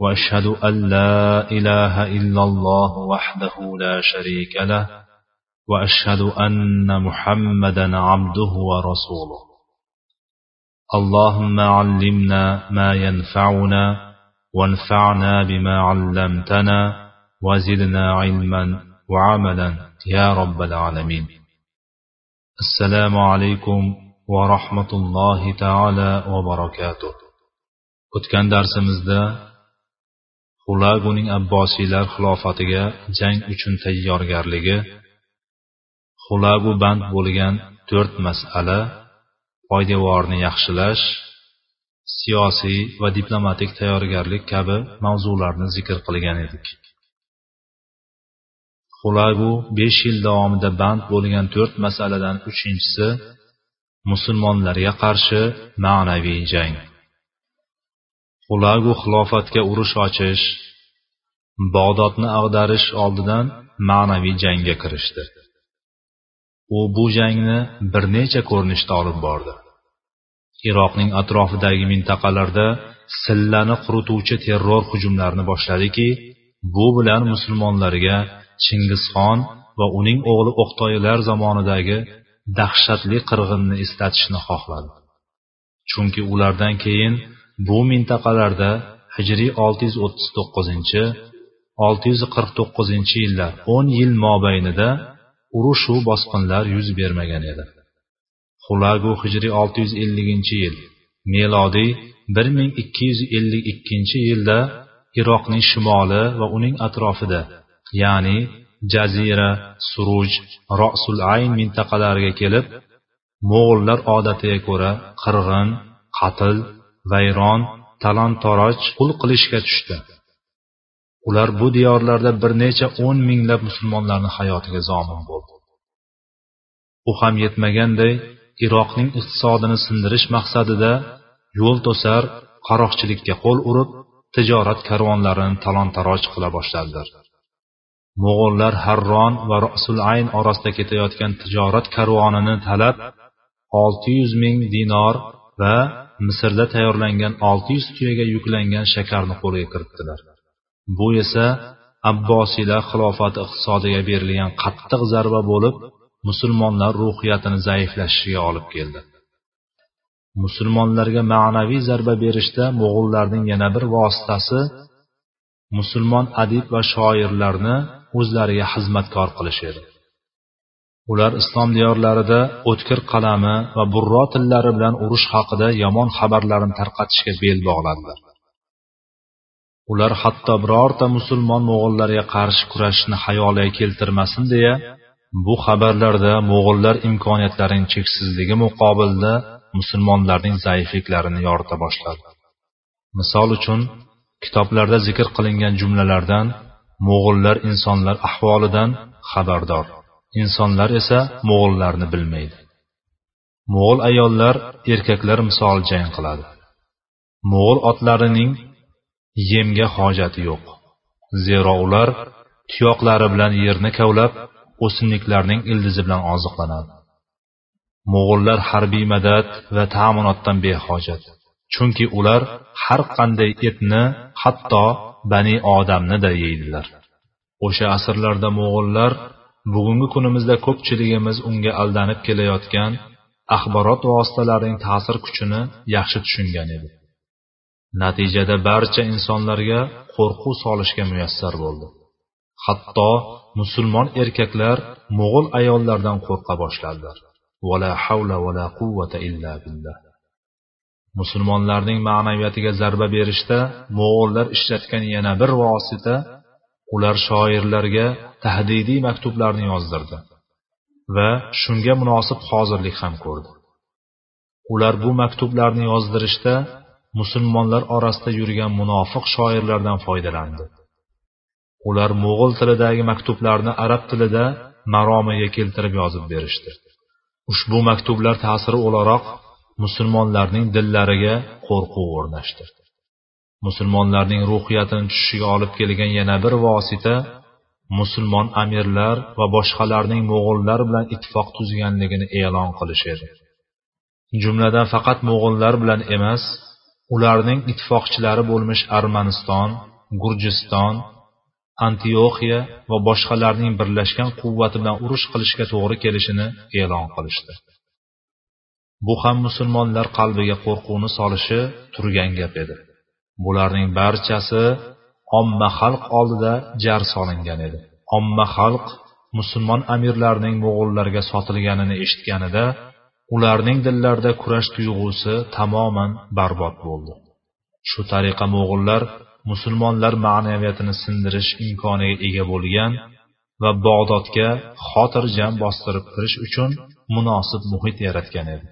وأشهد أن لا إله إلا الله وحده لا شريك له وأشهد أن محمدا عبده ورسوله. اللهم علمنا ما ينفعنا وانفعنا بما علمتنا وزدنا علما وعملا يا رب العالمين. السلام عليكم ورحمة الله تعالى وبركاته. o'tgan darsimizda xulaguning abbosiylar xilofatiga jang uchun tayyorgarligi xulagu band bo'lgan to'rt masala poydevorni yaxshilash siyosiy va diplomatik tayyorgarlik kabi mavzularni zikr qilgan edik. Xulagu besh yil davomida band bo'lgan to'rt masaladan uchinchisi musulmonlarga qarshi ma'naviy jang. Xulagu xilofatga urush ochish bog'dodni ag'darish oldidan ma'naviy jangga kirishdi. U bu jangni bir necha ko'rinishda olib bordi. Iroqning atrofidagi mintaqalarda sillani qurituvchi terror hujumlarini boshladiki bu bilan musulmonlarga chingizxon va uning o'g'li o'qtoylar zamonidagi dahshatli qirg'inni eslatishni xohladi. Chunki ulardan keyin bu mintaqalarda hijriy 639 649 yillar 10 yil mobaynida urushu bosqinlar yuz bermagan edi. Xulagu hijriy 650 yil melodiy 1252 yilda iroqning shimoli va uning atrofida ya'ni jazira suruj rosul ayn mintaqalariga kelib mo'g'ullar odatiga ko'ra qirg'in qatl vayron talon toroj qul qilishga tushdi. Ular bu diyorlarda bir necha o'n minglab musulmonlarni hayotiga zomin bo'ldi. U ham yetmaganday iroqning iqtisodini sindirish maqsadida yo'l to'sar qaroqchilikka qo'l urib tijorat karvonlarini talon taroj qila boshladilar. Mo'g'ullar harron va rasul ayn orasida ketayotgan tijorat karvonini talab olti yuz ming dinor va misrda tayyorlangan olti yuz tuyaga yuklangan shakarni qo'lga kiritdilar. Bu esa abbosiylar xilofati iqtisodiga berilgan qattiq zarba bo'lib musulmonlar ruhiyatini zaiflashishiga olib keldi. Musulmonlarga ma'naviy zarba berishda mo'g'ullarning yana bir vositasi musulmon adib va shoirlarni o'zlariga xizmatkor qilish edi. Ular islom diyorlarida o'tkir qalami va burro tillari bilan urush haqida yomon xabarlarni tarqatishga bel bog'ladilar. Ular hatto birorta musulmon mo'g'illarga qarshi kurashishni xayoliga keltirmasin deya bu xabarlarda mo'g'illar imkoniyatlarining cheksizligi muqobilida musulmonlarning zaifliklarini yorita boshladi. Misol uchun kitoblarda zikr qilingan jumlalardan mo'g'illar insonlar ahvolidan xabardor. Insonlar esa mo'g'illarni bilmaydi. Mo'g'ul ayollar erkaklar misol jang qiladi. Mo'g'ul otlarining yemga hojati yo'q. Zero ular tuyoqlari bilan yerni kavlab o'simliklarning ildizi bilan oziqlanadi. Mo'g'ullar harbiy madad va ta'minotdan behojat chunki ular har qanday etni hatto bani odamni da yeydilar. O'sha asrlarda mo'g'ullar bugungi kunimizda ko'pchiligimiz unga aldanib kelayotgan axborot vositalarining ta'sir kuchini yaxshi tushungan edi. Natijada barcha insonlarga qo'rquv solishga muyassar bo'ldi. Hatto musulmon erkaklar mo'g'ul ayollardan qo'rqa boshladilar. Vala havla vala quvvata illa billah. Musulmonlarning ma'naviyatiga zarba berishda mo'g'ullar ishlatgan yana bir vosita ular shoirlarga tahdidiy maktublarni yozdirdi va shunga munosib hozirlik ham ko'rdi. Ular bu maktublarni yozdirishda musulmonlar orasida yurgan munofiq shoirlardan foydalandi. Ular mo'g'ul tilidagi maktublarni arab tilida maromiga keltirib yozib berishdi. Ushbu maktublar ta'siri o'laroq musulmonlarning dillariga qo'rquv o'rnashdi. Musulmonlarning ruhiyatini tushishiga olib kelgan yana bir vosita musulmon amirlar va boshqalarning mo'g'ullar bilan ittifoq tuzganligini e'lon qilish edi jumladan faqat mo'g'ullar bilan emas ularning ittifoqchilari bo'lmish armaniston gurjiston antioxiya va boshqalarning birlashgan quvvati bilan urush qilishga to'g'ri kelishini e'lon qilishdi. Bu ham musulmonlar qalbiga qo'rquvni solishi turgan gap edi. Bularning barchasi omma xalq oldida jar solingan edi. Omma xalq musulmon amirlarning mo'g'ullarga sotilganini eshitganida ularning dillarida kurash tuyg'usi tamoman barbod bo'ldi. Shu tariqa mo'g'ullar musulmonlar ma'naviyatini sindirish imkoniga ega bo'lgan va bog'dodga xotirjam bostirib kirish uchun munosib muhit yaratgan edi.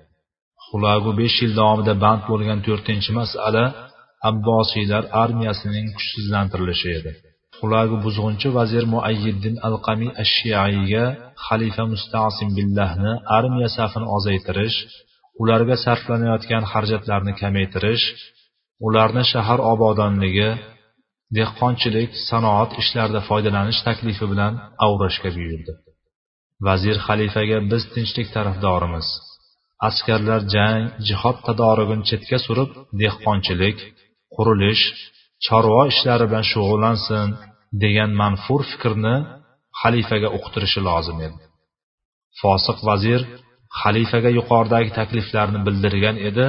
Xulagu besh yil davomida band bo'lgan to'rtinchi masala abbosiylar armiyasining kuchsizlantirilishi edi. Xulagu buzg'unchi vazir muayyiddin al alqamiy ashshiyaiga xalifa mustasim billahni armiya safini ozaytirish ularga sarflanayotgan xarajatlarni kamaytirish ularni shahar obodonligi dehqonchilik sanoat ishlarida foydalanish taklifi bilan avrashga buyurdi. Vazir xalifaga biz tinchlik tarafdorimiz. Askarlar jang jihod tadorigini chetga surib dehqonchilik qurilish chorva ishlari bilan shug'ullansin degan manfur fikrni xalifaga uqtirishi lozim edi. Fosiq vazir xalifaga yuqoridagi takliflarni bildirgan edi.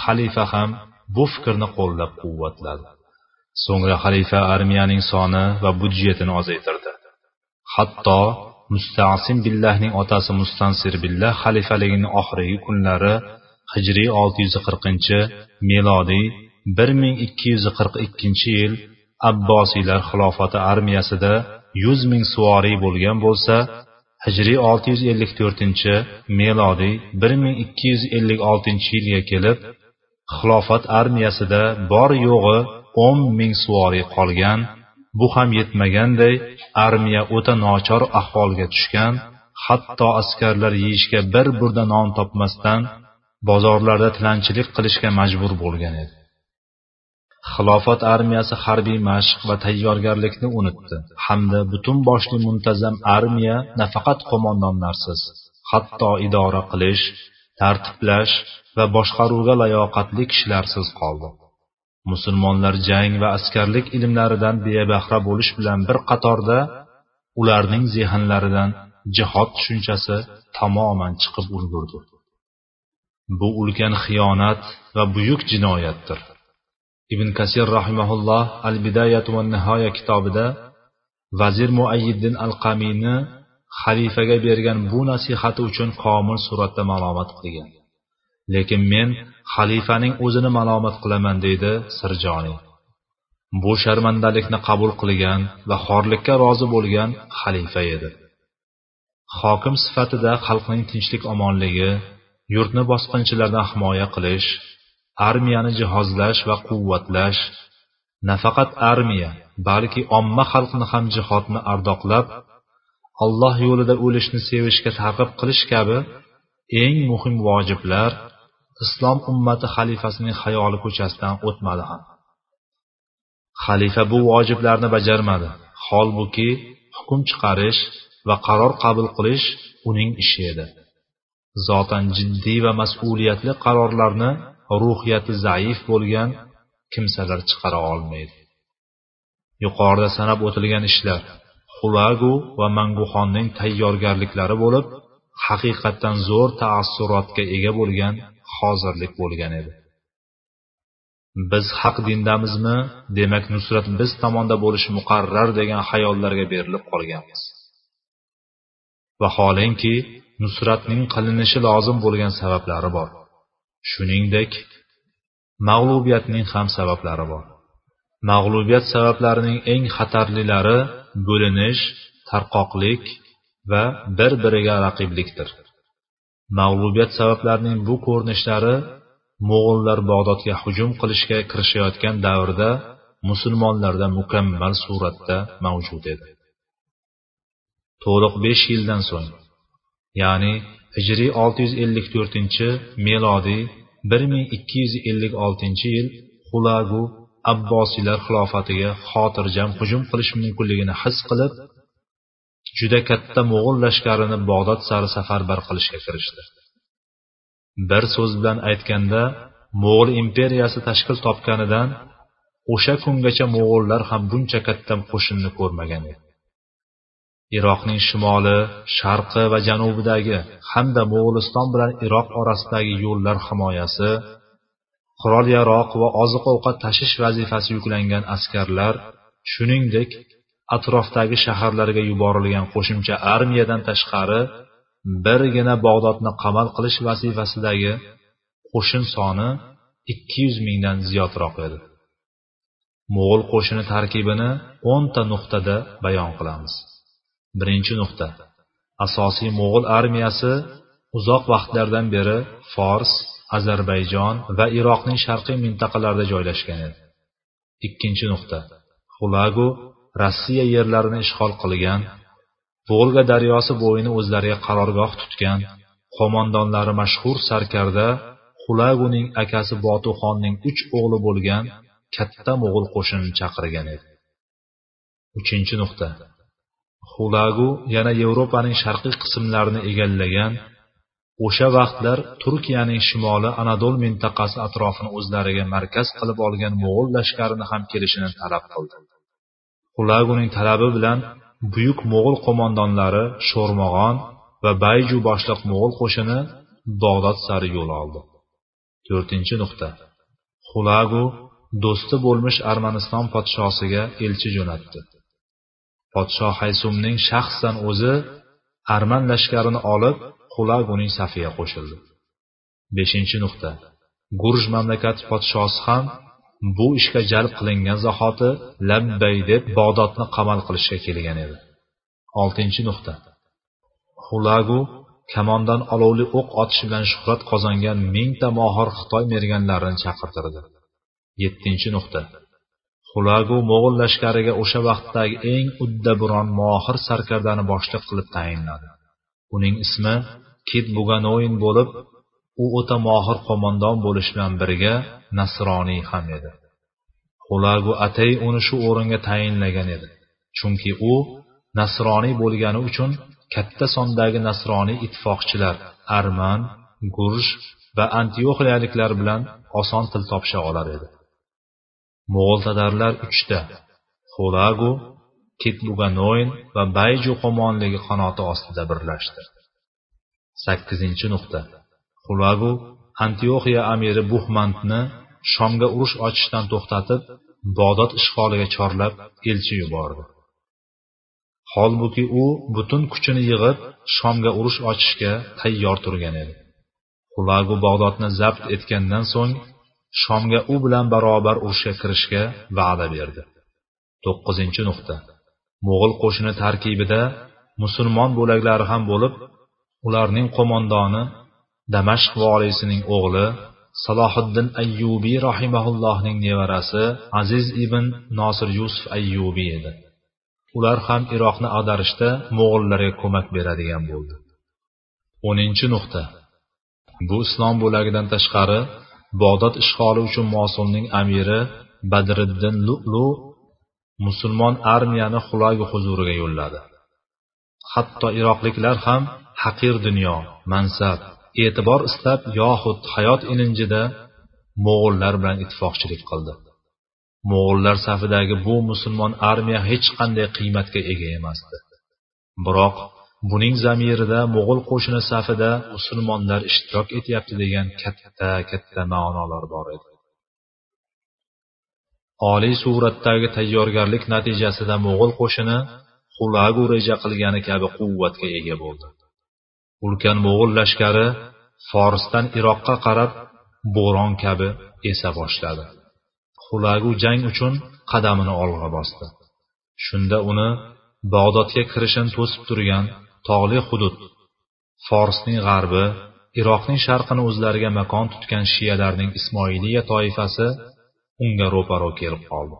Xalifa ham bu fikrni qo'llab quvvatladi. So'ngra xalifa armiyaning soni va budjetini ozaytirdi. Hatto mustasim billahning otasi mustansir billah xalifaligining oxirgi kunlari hijriy 640 melodiy 1242 yil abbosiylar xilofati armiyasida 100 ming suvoriy bo'lgan bo'lsa hijriy 654 melodiy 1256 yilga kelib xilofat armiyasida bor yo'g'i o'n ming suvoriy qolgan bu ham yetmaganday armiya o'ta nochor ahvolga tushgan hatto askarlar yeyishga bir burda non topmasdan bozorlarda tilanchilik qilishga majbur bo'lgan edi. Xilofat armiyasi harbiy mashq va tayyorgarlikni unutdi. Hamda butun boshli muntazam armiya nafaqat qo'mondonlarsiz hatto idora qilish tartiblash va boshqaruvga layoqatli kishilarsiz qoldi. Musulmonlar jang va askarlik ilmlaridan bebahra bo'lish bilan bir qatorda ularning zehnlaridan jihod tushunchasi tamoman chiqib ulgurdi. Bu ulkan xiyonat va buyuk jinoyatdir. Ibn kasir rahimaulloh al bidayatu va nihoya kitobida vazir muayyiddin al qamiyni xalifaga bergan bu nasihati uchun komil suratda malomat qilgan. Lekin men xalifaning o'zini malomat qilaman deydi sirjoniy. Bu sharmandalikni qabul qilgan va xorlikka rozi bo'lgan xalifa edi. Hokim sifatida xalqning tinchlik omonligi yurtni bosqinchilardan himoya qilish armiyani jihozlash va quvvatlash nafaqat armiya balki omma xalqni ham jihodni ardoqlab alloh yo'lida o'lishni sevishga targ'ib qilish kabi eng muhim vojiblar islom ummati xalifasining xayoli ko'chasidan o'tmadi ham. Xalifa bu vojiblarni bajarmadi. Holbuki hukm chiqarish va qaror qabul qilish uning ishi edi. Zotan jiddiy va mas'uliyatli qarorlarni ruhiyati zaif bo'lgan kimsalar chiqara olmaydi. Yuqorida sanab o'tilgan ishlar xulagu va manguxonning tayyorgarliklari bo'lib haqiqatdan zo'r taassurotga ega bo'lgan hozirlik bo'lgan edi. Biz haq dindamizmi demak nusrat biz tomonda bo'lishi muqarrar degan xayollarga berilib qolganmiz. Vaholanki nusratning qilinishi lozim bo'lgan sabablari bor. Shuningdek mag'lubiyatning ham sabablari bor. Mag'lubiyat sabablarining eng xatarlilari bo'linish tarqoqlik va bir biriga raqiblikdir. Mag'lubiyat sabablarining bu ko'rinishlari mo'g'ullar bag'dodga hujum qilishga kirishayotgan davrda musulmonlarda mukammal suratda mavjud edi. To'liq besh yildan so'ng ya'ni hijriy 654 melodiy 1256 yil xulagu abbosiylar xilofatiga xotirjam hujum qilish mumkinligini his qilib juda katta mo'g'ul lashkarini bog'dod sari safarbar qilishga kirishdi. Bir so'z bilan aytganda mo'g'ul imperiyasi tashkil topganidan o'sha kungacha mo'g'ullar ham buncha katta qo'shinni ko'rmagan edi. Iroqning shimoli sharqi va janubidagi hamda mo'g'uliston bilan iroq orasidagi yo'llar himoyasi qurol yaroq va oziq ovqat tashish vazifasi yuklangan askarlar shuningdek atrofdagi shaharlarga yuborilgan qo'shimcha armiyadan tashqari birgina bog'dodni qamal qilish vazifasidagi qo'shin soni ikki yuz mingdan ziyodroq edi. Mo'g'ul qo'shini tarkibini o'nta nuqtada bayon qilamiz. Birinchi nuqta. Asosiy mo'g'ul armiyasi uzoq vaqtlardan beri fors ozarbayjon va iroqning sharqiy mintaqalarida joylashgan edi. Ikkinchi nuqta. Xulagu rossiya yerlarini ishg'ol qilgan volga daryosi bo'yini o'zlariga qarorgoh tutgan qo'mondonlari mashhur sarkarda xulaguning akasi botuxonning uch o'g'li bo'lgan katta mo'g'ul qo'shinini chaqirgan edi. Uchinchi nuqta. Xulagu yana yevropaning sharqiy qismlarini egallagan o'sha vaqtlar turkiyaning shimoli anadol mintaqasi atrofini o'zlariga markaz qilib olgan mo'g'ul lashkarini ham kelishini talab qildi. Xulaguning talabi bilan buyuk mo'g'ul qo'mondonlari sho'rmog'on va bayju boshliq mo'g'ul qo'shini bog'dod sari yo'l oldi. To'rtinchi nuqta. Xulagu do'sti bo'lmish armaniston podshosiga elchi jo'natdi. Podshoh haysumning shaxsan o'zi arman lashkarini olib xulaguning safiga qo'shildi. Beshinchi nuqta. Gurj mamlakati podshosi ham bu ishga jalb qilingan zahoti labbay deb bog'dodni qamal qilishga kelgan edi. Oltinchi nuqta. Xulagu kamondan olovli o'q otish bilan shuhrat qozongan mingta mohir xitoy merganlarini chaqirtirdi. Yettinchi nuqta. Xulagu mo'g'ul lashkariga o'sha vaqtdagi eng uddaburon mohir sarkardani boshliq qilib tayinladi. Uning ismi kit buganoin bo'lib u o'ta mohir qo'mondon bo'lish bilan birga nasroniy ham edi. Xulagu atay uni shu o'ringa tayinlagan edi chunki u nasroniy bo'lgani uchun katta sondagi nasroniy ittifoqchilar arman gurj va antioxiyaliklar bilan oson til topisha olar edi. Mo'g'ultadarlar uchta. Xulagu kitbuganoin va bayju qo'monligi qanoti ostida birlashdi. Sakkizinchi nuqta. Xulagu antioxiya amiri buhmandni shomga urush ochishdan to'xtatib bog'dod ishg'oliga chorlab elchi yubordi. Holbuki u butun kuchini yig'ib shomga urush ochishga tayyor turgan edi. Xulagu bog'dodni zabt etgandan so'ng shomga u bilan barobar urushga kirishga va'da berdi. To'qqizinchi nuqta. Mo'g'ul qo'shini tarkibida musulmon bo'laklari ham bo'lib ularning qo'mondoni damashq voliysining o'g'li salohiddin ayyubiy rahimaullohning nevarasi aziz ibn nosir yusuf ayyubiy edi. Ular ham iroqni ag'darishda mo'g'illarga ko'mak beradigan bo'ldi. O'ninchi nuqta. Bu islom bo'lagidan tashqari bog'dod ishg'oli uchun mosulning amiri badriddin lu'lu musulmon armiyani xulagi huzuriga yo'lladi. Hatto iroqliklar ham haqir dunyo mansab e'tibor istab yoxud hayot ilinjida mo'g'ullar bilan ittifoqchilik qildi. Mo'g'ullar safidagi bu musulmon armiya hech qanday qiymatga ega emasdi. Biroq buning zamirida mo'g'ul qo'shini safida musulmonlar ishtirok etyapti degan katta katta ma'nolar bor edi. Oliy suratdagi tayyorgarlik natijasida mo'g'ul qo'shini xulagu reja qilgani kabi quvvatga ega bo'ldi. Ulkan mo'g'ul lashkari forsdan iroqqa qarab bo'ron kabi esa boshladi. Xulagu jang uchun qadamini olg'a bosdi. Shunda uni bag'dodga kirishini to'sib turgan tog'li hudud forsning g'arbi iroqning sharqini o'zlariga makon tutgan shiyalarning ismoiliya toifasi unga ro'paro kelib qoldi.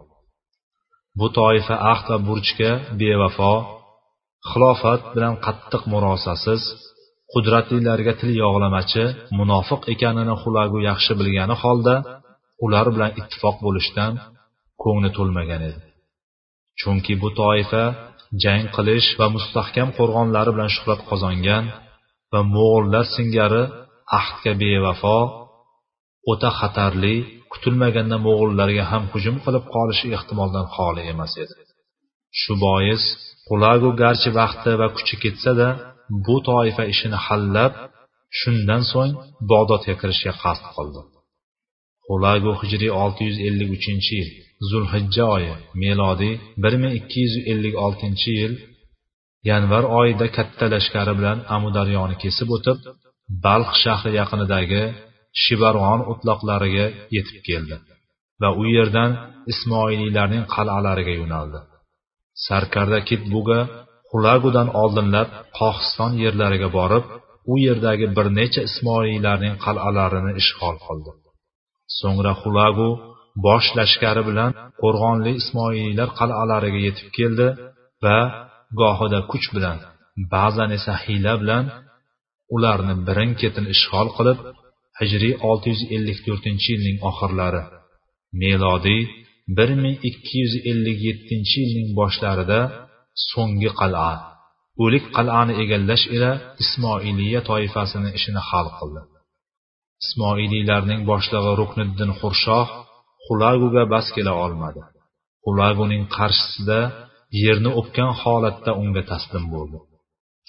Bu toifa ahd va burchga bevafo xilofat bilan qattiq murosasiz qudratlilarga til yog'lamachi munofiq ekanini xulagu yaxshi bilgani holda ular bilan ittifoq bo'lishdan ko'ngli to'lmagan edi. Chunki bu toifa jang qilish va mustahkam qo'rg'onlari bilan shuhrat qozongan va mo'g'ullar singari ahdga bevafo o'ta xatarli kutilmaganda mo'g'ullarga ham hujum qilib qolishi ehtimoldan xoli emas edi. Shu bois qulagu garchi vaqti va kuchi ketsa-da bu toifa ishini hallab shundan so'ng bog'dodga kirishga qasd qildi. Qulagu hijriy 653 yil zulhijja oyi melodiy 1256 yil yanvar oyida katta lashkari bilan amudaryoni kesib o'tib balx shahri yaqinidagi shibarg'on o'tloqlariga yetib keldi va u yerdan ismoiliylarning qal'alariga yo'naldi. Sarkarda kitbuga xulagudan oldinlab qohiston yerlariga borib u yerdagi bir necha ismoiliylarning qal'alarini ishg'ol qildi. So'ngra xulagu bosh lashkari bilan qo'rg'onli ismoiliylar qal'alariga yetib keldi va gohida kuch bilan ba'zan esa hiyla bilan ularni birin ketin ishg'ol qilib hijriy 654 yilning oxirlari melodiy 1257 yilning boshlarida so'nggi qal'a o'lik qal'ani egallash ila ismoiliya toifasini ishini hal qildi. Ismoiliylarning boshlig'i rukniddin xurshoh xulaguga bas kela olmadi. Xulaguning qarshisida yerni o'pgan holatda unga taslim bo'ldi.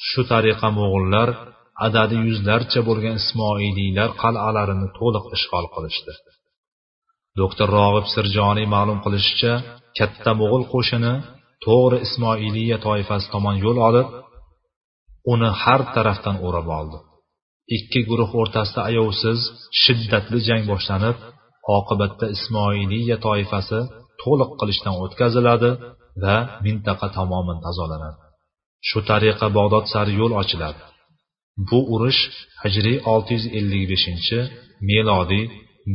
Shu tariqa mo'g'ullar adadi yuzlarcha bo'lgan ismoiliylar qal'alarini to'liq ishg'ol qilishdi. Doktor rog'ib sirjoniy ma'lum qilishicha katta mo'g'ul qo'shini to'g'ri ismoiliya toifasi tomon yo'l olib uni har tarafdan o'rab oldi. Ikki guruh o'rtasida ayovsiz shiddatli jang boshlanib oqibatda ismoiliya toifasi to'liq qilishdan o'tkaziladi va mintaqa tamoman tozalanadi shu tariqa bag'dod sari yo'l ochiladi. Bu urush hijriy 655 melodiy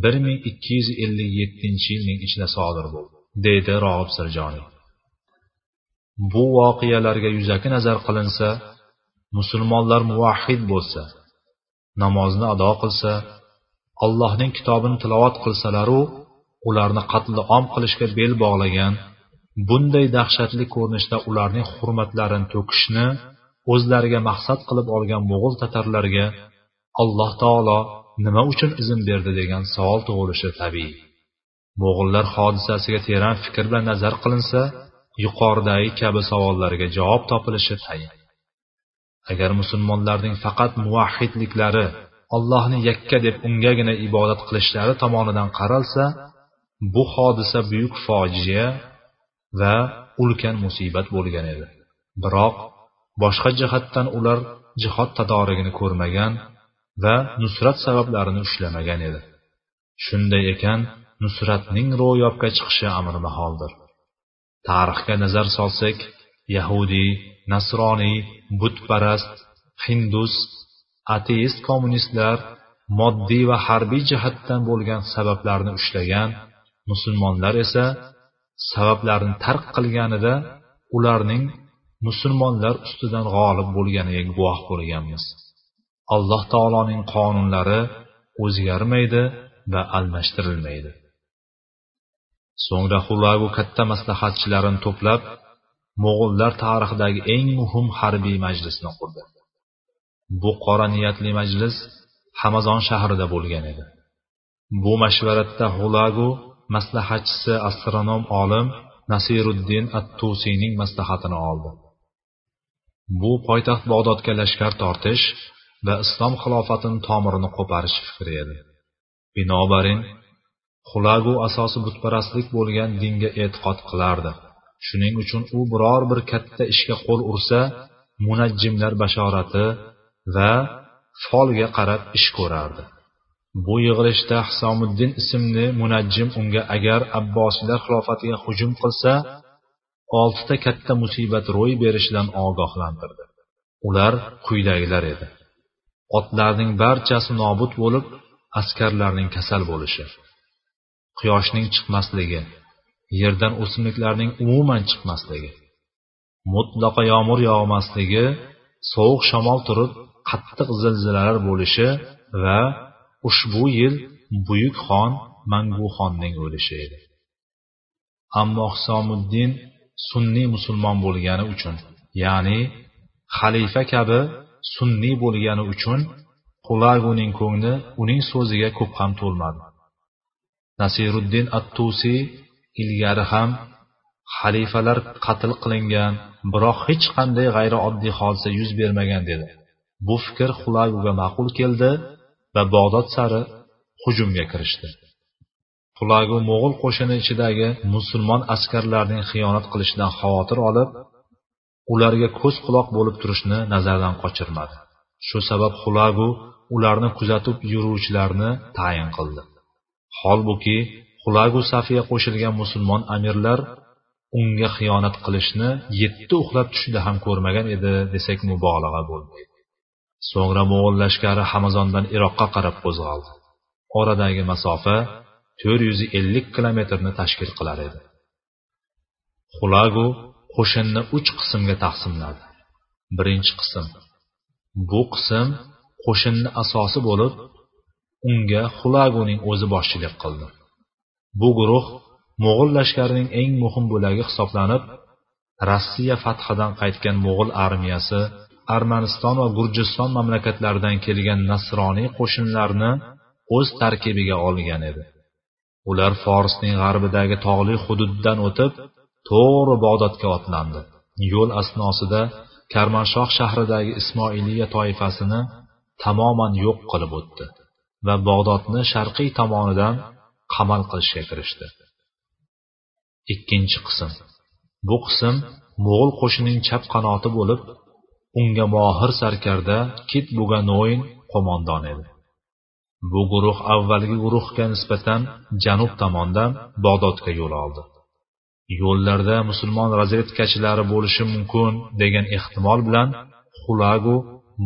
1257 yilning ichida sodir bo'ldi deydi rog'ib sirjoniy bu voqealarga yuzaki nazar qilinsa musulmonlar muvahhid bo'lsa namozni ado qilsa allohning kitobini tilovat qilsalaru ularni qatli om qilishga bel bog'lagan bunday dahshatli ko'rinishda ularning hurmatlarini to'kishni o'zlariga maqsad qilib olgan mo'g'ul tatarlarga alloh taolo nima uchun izn berdi degan savol tug'ilishi tabiiy. Mo'g'ullar hodisasiga teran fikr bilan nazar qilinsa yuqoridagi kabi savollarga javob topilishi tayin. Agar musulmonlarning faqat muvahhidliklari allohni yakka deb ungagina ibodat qilishlari tomonidan qaralsa bu hodisa buyuk fojia va ulkan musibat bo'lgan edi. Biroq boshqa jihatdan ular jihod tadorigini ko'rmagan va nusrat sabablarini ushlamagan edi. Shunday ekan nusratning ro'yobga chiqishi amri maholdir tarixga nazar solsak yahudiy nasroniy butparast hindus ateist kommunistlar moddiy va harbiy jihatdan bo'lgan sabablarni ushlagan musulmonlar esa sabablarni tark qilganida ularning musulmonlar ustidan g'olib bo'lganiga guvoh bo'lganmiz. Alloh taoloning qonunlari o'zgarmaydi va almashtirilmaydi. So'ngra xulagu katta maslahatchilarini to'plab mo'g'ullar tarixidagi eng muhim harbiy majlisni qurdi. Bu qora niyatli majlis hamazon shahrida bo'lgan edi. Bu mashvaratda xulagu maslahatchisi astronom olim nasiruddin attusiyning maslahatini oldi. Bu poytaxt bag'dodga lashkar tortish va islom xilofatini tomirini qo'parish fikri edi. Binobarin xulagu asosi butparastlik bo'lgan dinga e'tiqod qilardi. Shuning uchun u biror bir katta ishga qo'l ursa munajjimlar bashorati va folga qarab ish ko'rardi. Bu yig'ilishda hisomiddin ismli munajjim unga agar abbosiylar xilofatiga hujum qilsa oltita katta musibat ro'y berishidan ogohlantirdi. Ular quyidagilar edi. Otlarning barchasi nobud bo'lib askarlarning kasal bo'lishi quyoshning chiqmasligi yerdan o'simliklarning umuman chiqmasligi mutlaqo yomg'ir yog'masligi sovuq shamol turib qattiq zilzilalar bo'lishi va ushbu yil buyuk xon manguxonning o'lishi edi. Ammo hisomiddin sunniy musulmon bo'lgani uchun ya'ni xalifa kabi sunniy bo'lgani uchun qulaguning ko'ngli uning so'ziga ko'p ham to'lmadi. Nasiruddin attusiy ilgari ham xalifalar qatl qilingan biroq hech qanday g'ayrioddiy hodisa yuz bermagan dedi. Bu fikr xulaguga ma'qul keldi va bog'dod sari hujumga kirishdi. Xulagu mo'g'ul qo'shini ichidagi musulmon askarlarning xiyonat qilishidan xavotir olib ularga ko'z quloq bo'lib turishni nazardan qochirmadi. Shu sabab xulagu ularni kuzatib yuruvchilarni tayin qildi. Holbuki xulagu safiga qo'shilgan musulmon amirlar unga xiyonat qilishni yetti uxlab tushida ham ko'rmagan edi desak mubolag'a bo'lmaydi. So'ngra mo'g'ul lashkari hamazondan iroqqa qarab qo'zg'aldi. Oradagi masofa to'rt yuz ellik kilometrni tashkil qilar edi. Xulagu qo'shinni uch qismga taqsimladi. Birinchi qism. Bu qism qo'shinni asosi bo'lib unga xulaguning o'zi boshchilik qildi. Bu guruh mo'g'ul lashkarining eng muhim bo'lagi hisoblanib rossiya fathidan qaytgan mo'g'ul armiyasi armaniston va gurjiston mamlakatlaridan kelgan nasroniy qo'shinlarni o'z tarkibiga olgan edi. Ular forsning g'arbidagi tog'li hududdan o'tib to'g'ri bog'dodga otlandi. Yo'l asnosida karmanshoh shahridagi ismoiliya toifasini tamoman yo'q qilib o'tdi va bag'dodni sharqiy tomonidan qamal qilishga kirishdi. Ikkinchi qism. Bu qism mo'g'ul qo'shinining chap qanoti bo'lib unga mohir sarkarda kit buganoin qo'mondon edi. Bu guruh avvalgi guruhga nisbatan janub tomondan bag'dodga yo'l oldi. Yo'llarda musulmon razvedkachilari bo'lishi mumkin degan ehtimol bilan xulagu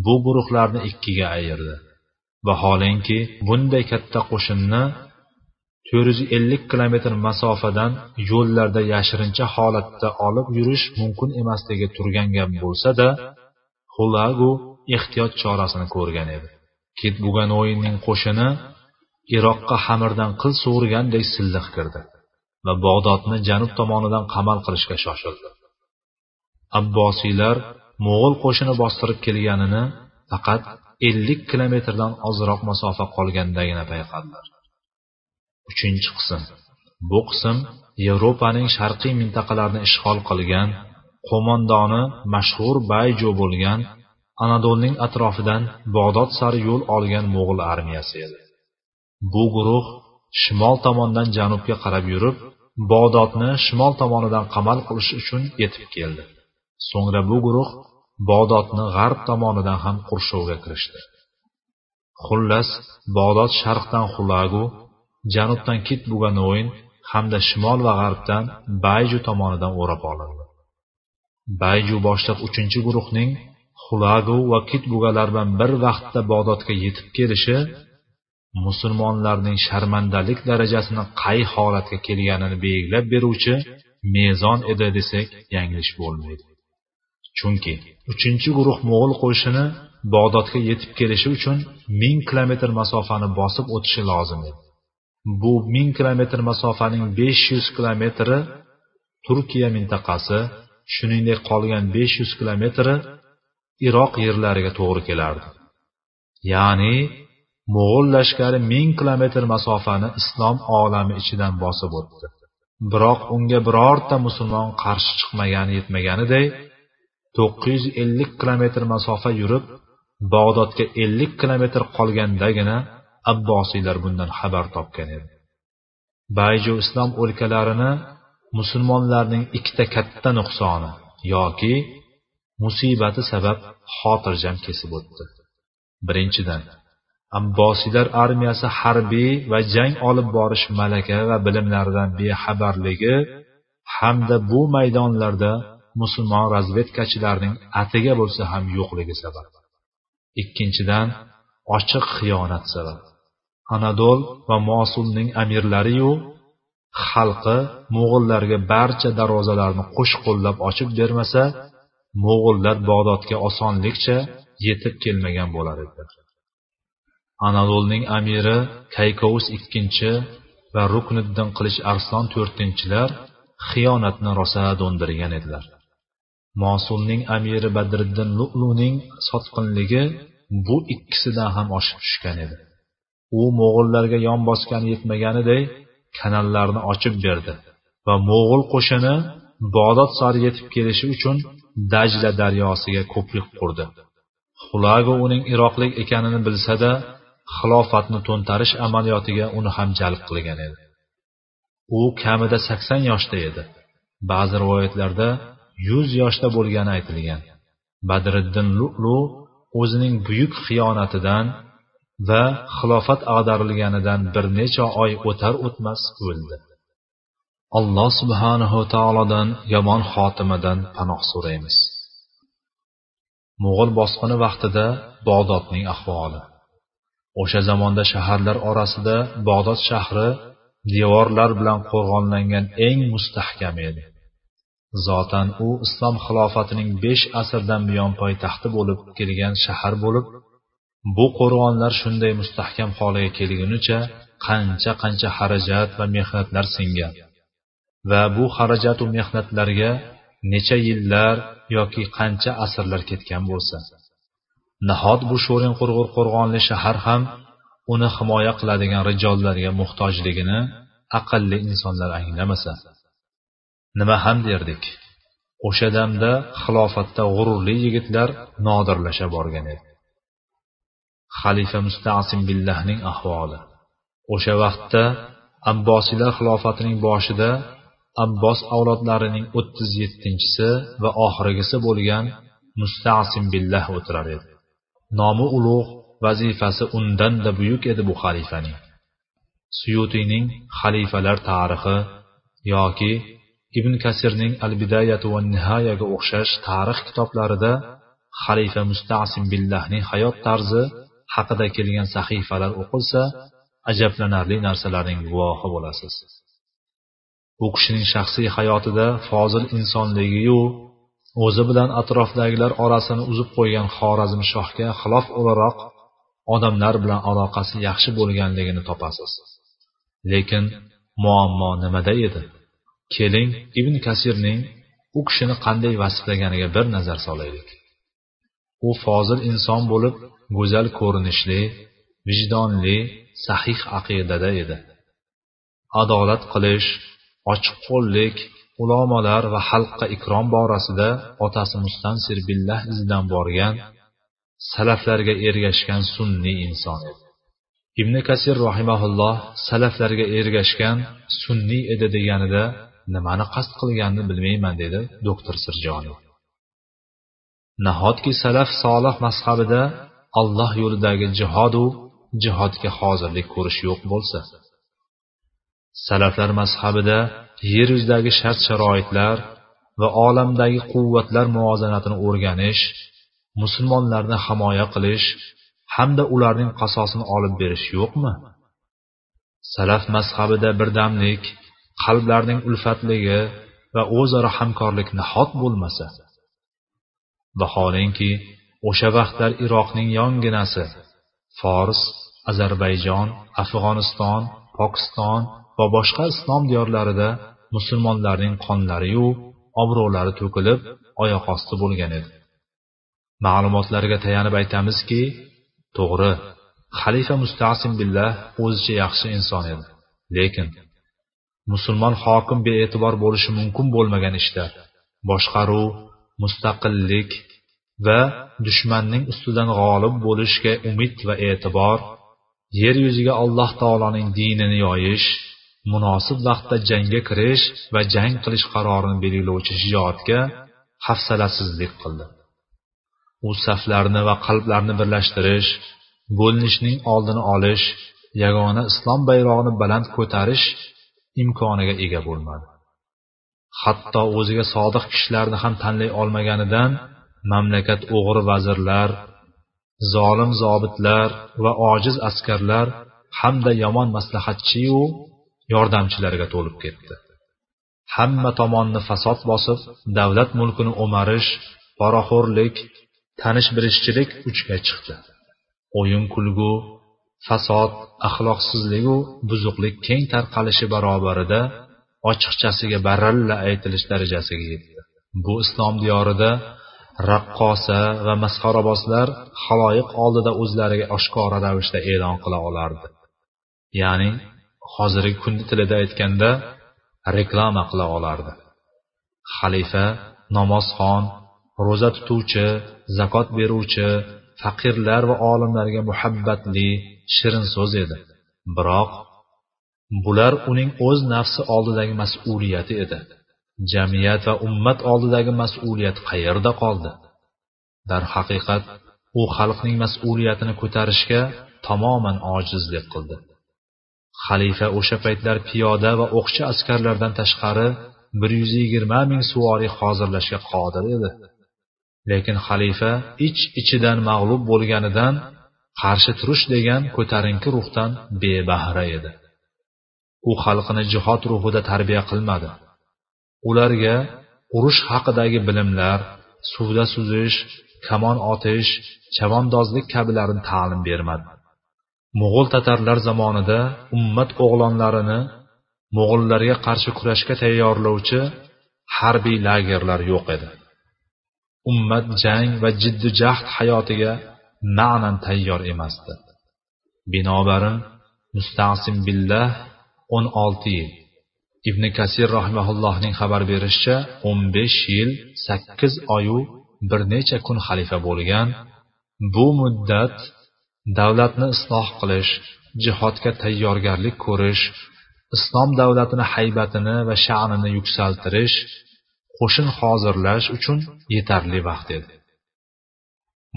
bu guruhlarni ikkiga ayirdi. Vaholanki bunday katta qo'shinni to'rt yuz ellik kilometr masofadan yo'llarda yashirincha holatda olib yurish mumkin emasligi turgan gap bo'lsa da xulagu ehtiyot chorasini ko'rgan edi. Kit buganoyinning qo'shini iroqqa xamirdan qil sug'urgandek silliq kirdi va bog'dodni janub tomonidan qamal qilishga shoshildi. Abbosiylar mo'g'ul qo'shini bostirib kelganini faqat ellik kilometrdan ozroq masofa qolgandagina payqadilar. Uchinchi qism. Bu qism yevropaning sharqiy mintaqalarini ishg'ol qilgan qo'mondoni mashhur bayjo bo'lgan anadolning atrofidan bog'dod sari yo'l olgan mo'g'ul armiyasi edi. Bu guruh shimol tomondan janubga qarab yurib bog'dodni shimol tomonidan qamal qilish uchun yetib keldi. So'ngra bu guruh bog'dodni g'arb tomonidan ham qurshovga kirishdi. Xullas bog'dod sharqdan xulagu janubdan kit buganoin hamda shimol va g'arbdan bayju tomonidan o'rab olindi. Bayju boshliq uchinchi guruhning xulagu va kitbugalar bilan bir vaqtda bog'dodga yetib kelishi musulmonlarning sharmandalik darajasini qay holatga kelganini belgilab beruvchi mezon edi desak yanglish bo'lmaydi. Chunki uchinchi guruh mo'g'ul qo'shini bog'dodga yetib kelishi uchun ming kilometr masofani bosib o'tishi lozim edi. Bu ming kilometr masofaning besh yuz kilometri turkiya mintaqasi shuningdek qolgan besh yuz kilometri iroq yerlariga to'g'ri kelardi. Ya'ni mo'g'ul lashkari 1000 kilometr masofani islom olami ichidan bosib o'tdi. Biroq unga birorta musulmon qarshi chiqmagani yetmaganiday to'qqiz yuz ellik kilometr masofa yurib bog'dodga ellik kilometr qolgandagina abbosiylar bundan xabar topgan edi. Bayju islom o'lkalarini musulmonlarning ikkita katta nuqsoni yoki musibati sabab xotirjam kesib o'tdi. Birinchidan abbosiylar armiyasi harbiy va jang olib borish malaka va bilimlaridan bexabarligi hamda bu maydonlarda musulmon razvedkachilarining atiga bo'lsa ham yo'qligi sabab. Ikkinchidan ochiq xiyonat sabab. Anadol va mosulning amirlariyu xalqi mo'g'illarga barcha darvozalarni qo'sh qo'llab ochib bermasa mo'g'illar bag'dodga osonlikcha yetib kelmagan bo'lar edi. Anadolning amiri kaykovus ikkinchi va rukniddin qilich arslon to'rtinchilar xiyonatni rosa do'ndirgan edilar. Mosulning amiri badriddin lu'luning sotqinligi bu ikkisidan ham oshib tushgan edi. U mo'g'illarga yon bosgani yetmaganiday kanallarni ochib berdi va mo'g'ul qo'shini bodod sari yetib kelishi uchun dajla daryosiga ko'prik qurdi. Xulago uning iroqlik ekanini bilsada xilofatni to'ntarish amaliyotiga uni ham jalb qilgan edi. U kamida sakson yoshda edi. Ba'zi rivoyatlarda yuz yoshda bo'lgani aytilgan. Badriddin lu'lu o'zining buyuk xiyonatidan va xilofat ag'darilganidan bir necha oy o'tar o'tmas o'ldi. Alloh subhanahu taolodan yomon xotimadan panoh so'raymiz. Mo'g'ul bosqini vaqtida bog'dodning ahvoli. O'sha zamonda shaharlar orasida bog'dod shahri devorlar bilan qo'rg'onlangan eng mustahkam edi. Zotan u islom xilofatining besh asrdan buyon poytaxti bo'lib kelgan shahar bo'lib bu qo'rg'onlar shunday mustahkam holiga kelgunicha qancha qancha xarajat va mehnatlar singan. Va bu xarajatu mehnatlarga necha yillar yoki qancha asrlar ketgan bo'lsa. Nahot bu sho'rin qurg'ur qo'rg'onli shahar ham uni himoya qiladigan rijollarga muhtojligini aqlli insonlar anglamasa. Nima ham derdik o'sha damda xilofatda g'ururli yigitlar nodirlasha borgan edi. Xalifa mustasim billahning ahvoli. O'sha vaqtda abbosiylar xilofatining boshida abbos avlodlarining o'ttiz yettinchisi va oxirgisi bo'lgan mustasim billah o'tirar edi. Nomi ulug' vazifasi undanda buyuk edi bu xalifaning. Suyutiyning xalifalar tarixi yoki ibn kasirning al bidayatu va nihoyaga o'xshash tarix kitoblarida xalifa mustasim billahning hayot tarzi haqida kelgan sahifalar o'qilsa ajablanarli narsalarning guvohi bo'lasiz. U kishining shaxsiy hayotida fozil insonligiyu o'zi bilan atrofdagilar orasini uzib qo'ygan xorazm shohga xilof o'laroq odamlar bilan aloqasi yaxshi bo'lganligini topasiz. Lekin muammo nimada edi? Keling ibn kasirning u kishini qanday vasflaganiga bir nazar solaylik. U fozil inson bo'lib go'zal ko'rinishli vijdonli sahih aqidada edi. Adolat qilish ochiqqo'llik ulamolar va xalqqa ikrom borasida otasi mustansir billah izidan borgan salaflarga ergashgan sunniy inson edi. Ibn kasir rahimaulloh salaflarga ergashgan sunniy edi deganida nimani qasd qilganini bilmayman dedi doktor sirjoniy nahotki salaf solih mazhabida alloh yo'lidagi jihodu jihodga hozirlik ko'rish yo'q bo'lsa? Salaflar mazhabida yer yuzidagi shart sharoitlar va olamdagi quvvatlar muvozanatini o'rganish musulmonlarni himoya qilish hamda ularning qasosini olib berish yo'qmi? Salaf mazhabida birdamlik qalblarning ulfatligi va o'zaro hamkorlik nahot bo'lmasa? Vaholanki o'sha vaqtlar iroqning yonginasi. Fors ozarbayjon afg'oniston pokiston va boshqa islom diyorlarida musulmonlarning qonlariyu obro'lari to'kilib oyoq osti bo'lgan edi. Ma'lumotlarga tayanib aytamizki to'g'ri xalifa mustasim billah o'zicha yaxshi inson edi. Lekin musulmon hokim bee'tibor bo'lishi mumkin bo'lmagan ishda boshqaruv mustaqillik va dushmanning ustidan g'olib bo'lishga umid va e'tibor yer yuziga alloh taoloning dinini yoyish munosib vaqtda jangga kirish va jang qilish qarorini belgilovchi shijoatga hafsalasizlik qildi. U saflarni va qalblarni birlashtirish bo'linishning oldini olish yagona islom bayrog'ini baland ko'tarish imkoniga ega bo'lmadi. Hatto o'ziga sodiq kishilarni ham tanlay olmaganidan mamlakat o'g'ri vazirlar zolim zobitlar va ojiz askarlar hamda yomon maslahatchiyu yordamchilarga to'lib ketdi. Hamma tomonni fasod bosib davlat mulkini o'marish poraxo'rlik tanish bilishchilik uchga chiqdi. O'yin kulgu fasod axloqsizligu buzuqlik keng tarqalishi barobarida ochiqchasiga baralla aytilish darajasiga yetdi. Bu islom diyorida raqqosa va masxarabozlar haloyiq oldida o'zlariga oshkora ravishda e'lon qila olardi. Ya'ni hozirgi kunni tilida aytganda reklama qila olardi. Xalifa namozxon ro'za tutuvchi zakot beruvchi faqirlar va olimlarga muhabbatli shirin so'z edi. Biroq bular uning o'z nafsi oldidagi mas'uliyati edi. Jamiyat va ummat oldidagi mas'uliyat qayerda qoldi? Darhaqiqat u xalqning mas'uliyatini ko'tarishga tamoman ojizlik qildi. Xalifa o'sha paytlar piyoda va o'qchi askarlardan tashqari bir yuz yigirma ming suvoriy hozirlashga qodir edi. Lekin xalifa ich ichidan mag'lub bo'lganidan qarshi turish degan ko'tarinki ruhdan bebahra edi. U xalqini jihod ruhida tarbiya qilmadi. Ularga urush haqidagi bilimlar suvda suzish kamon otish chavandozlik kabilarini ta'lim bermadi. Mo'g'ul tatarlar zamonida ummat o'g'lonlarini mo'g'ullarga qarshi kurashga tayyorlovchi harbiy lagerlar yo'q edi. Ummat jang va jiddu jahd hayotiga ma'nan tayyor emasdi. Binobarin mustasim billah o'n olti yil. Ibn kasir rahimaullohning xabar berishicha o'n besh yil sakkiz oyu bir necha kun xalifa bo'lgan. Bu muddat davlatni isloh qilish jihodga tayyorgarlik ko'rish islom davlatini haybatini va sha'nini yuksaltirish qo'shin hozirlash uchun yetarli vaqt edi.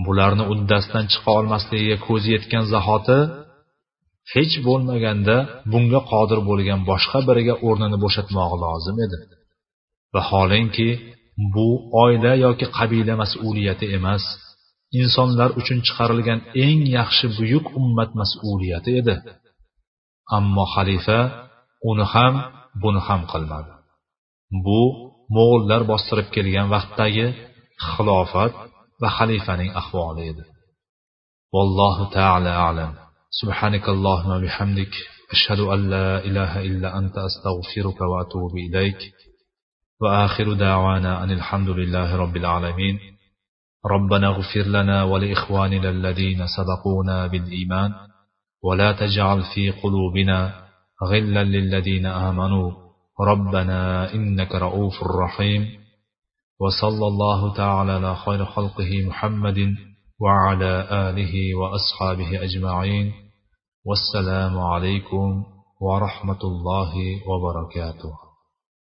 Bularni uddasidan chiqa olmasligiga ko'zi yetgan zahoti hech bo'lmaganda bunga qodir bo'lgan boshqa biriga o'rnini bo'shatmog'i lozim edi. Vaholanki bu oila yoki qabila mas'uliyati emas insonlar uchun chiqarilgan eng yaxshi buyuk ummat mas'uliyati edi. Ammo xalifa uni ham buni ham qilmadi. Bu mo'g'ullar bostirib kelgan vaqtdagi xilofat va xalifaning ahvoli edi. Vallohu taala alam. سبحانك اللهم وبحمدك أشهد أن لا إله إلا أنت أستغفرك وأتوب إليك. وآخر دعوانا أن الحمد لله رب العالمين. ربنا اغفر لنا ولإخواننا الذين سبقونا بالإيمان. ولا تجعل في قلوبنا غلا للذين آمنوا. ربنا إنك رؤوف رحيم. وصلى الله تعالى على خير خلقه محمد وعلى آله وأصحابه أجمعين والسلام عليكم ورحمة الله وبركاته.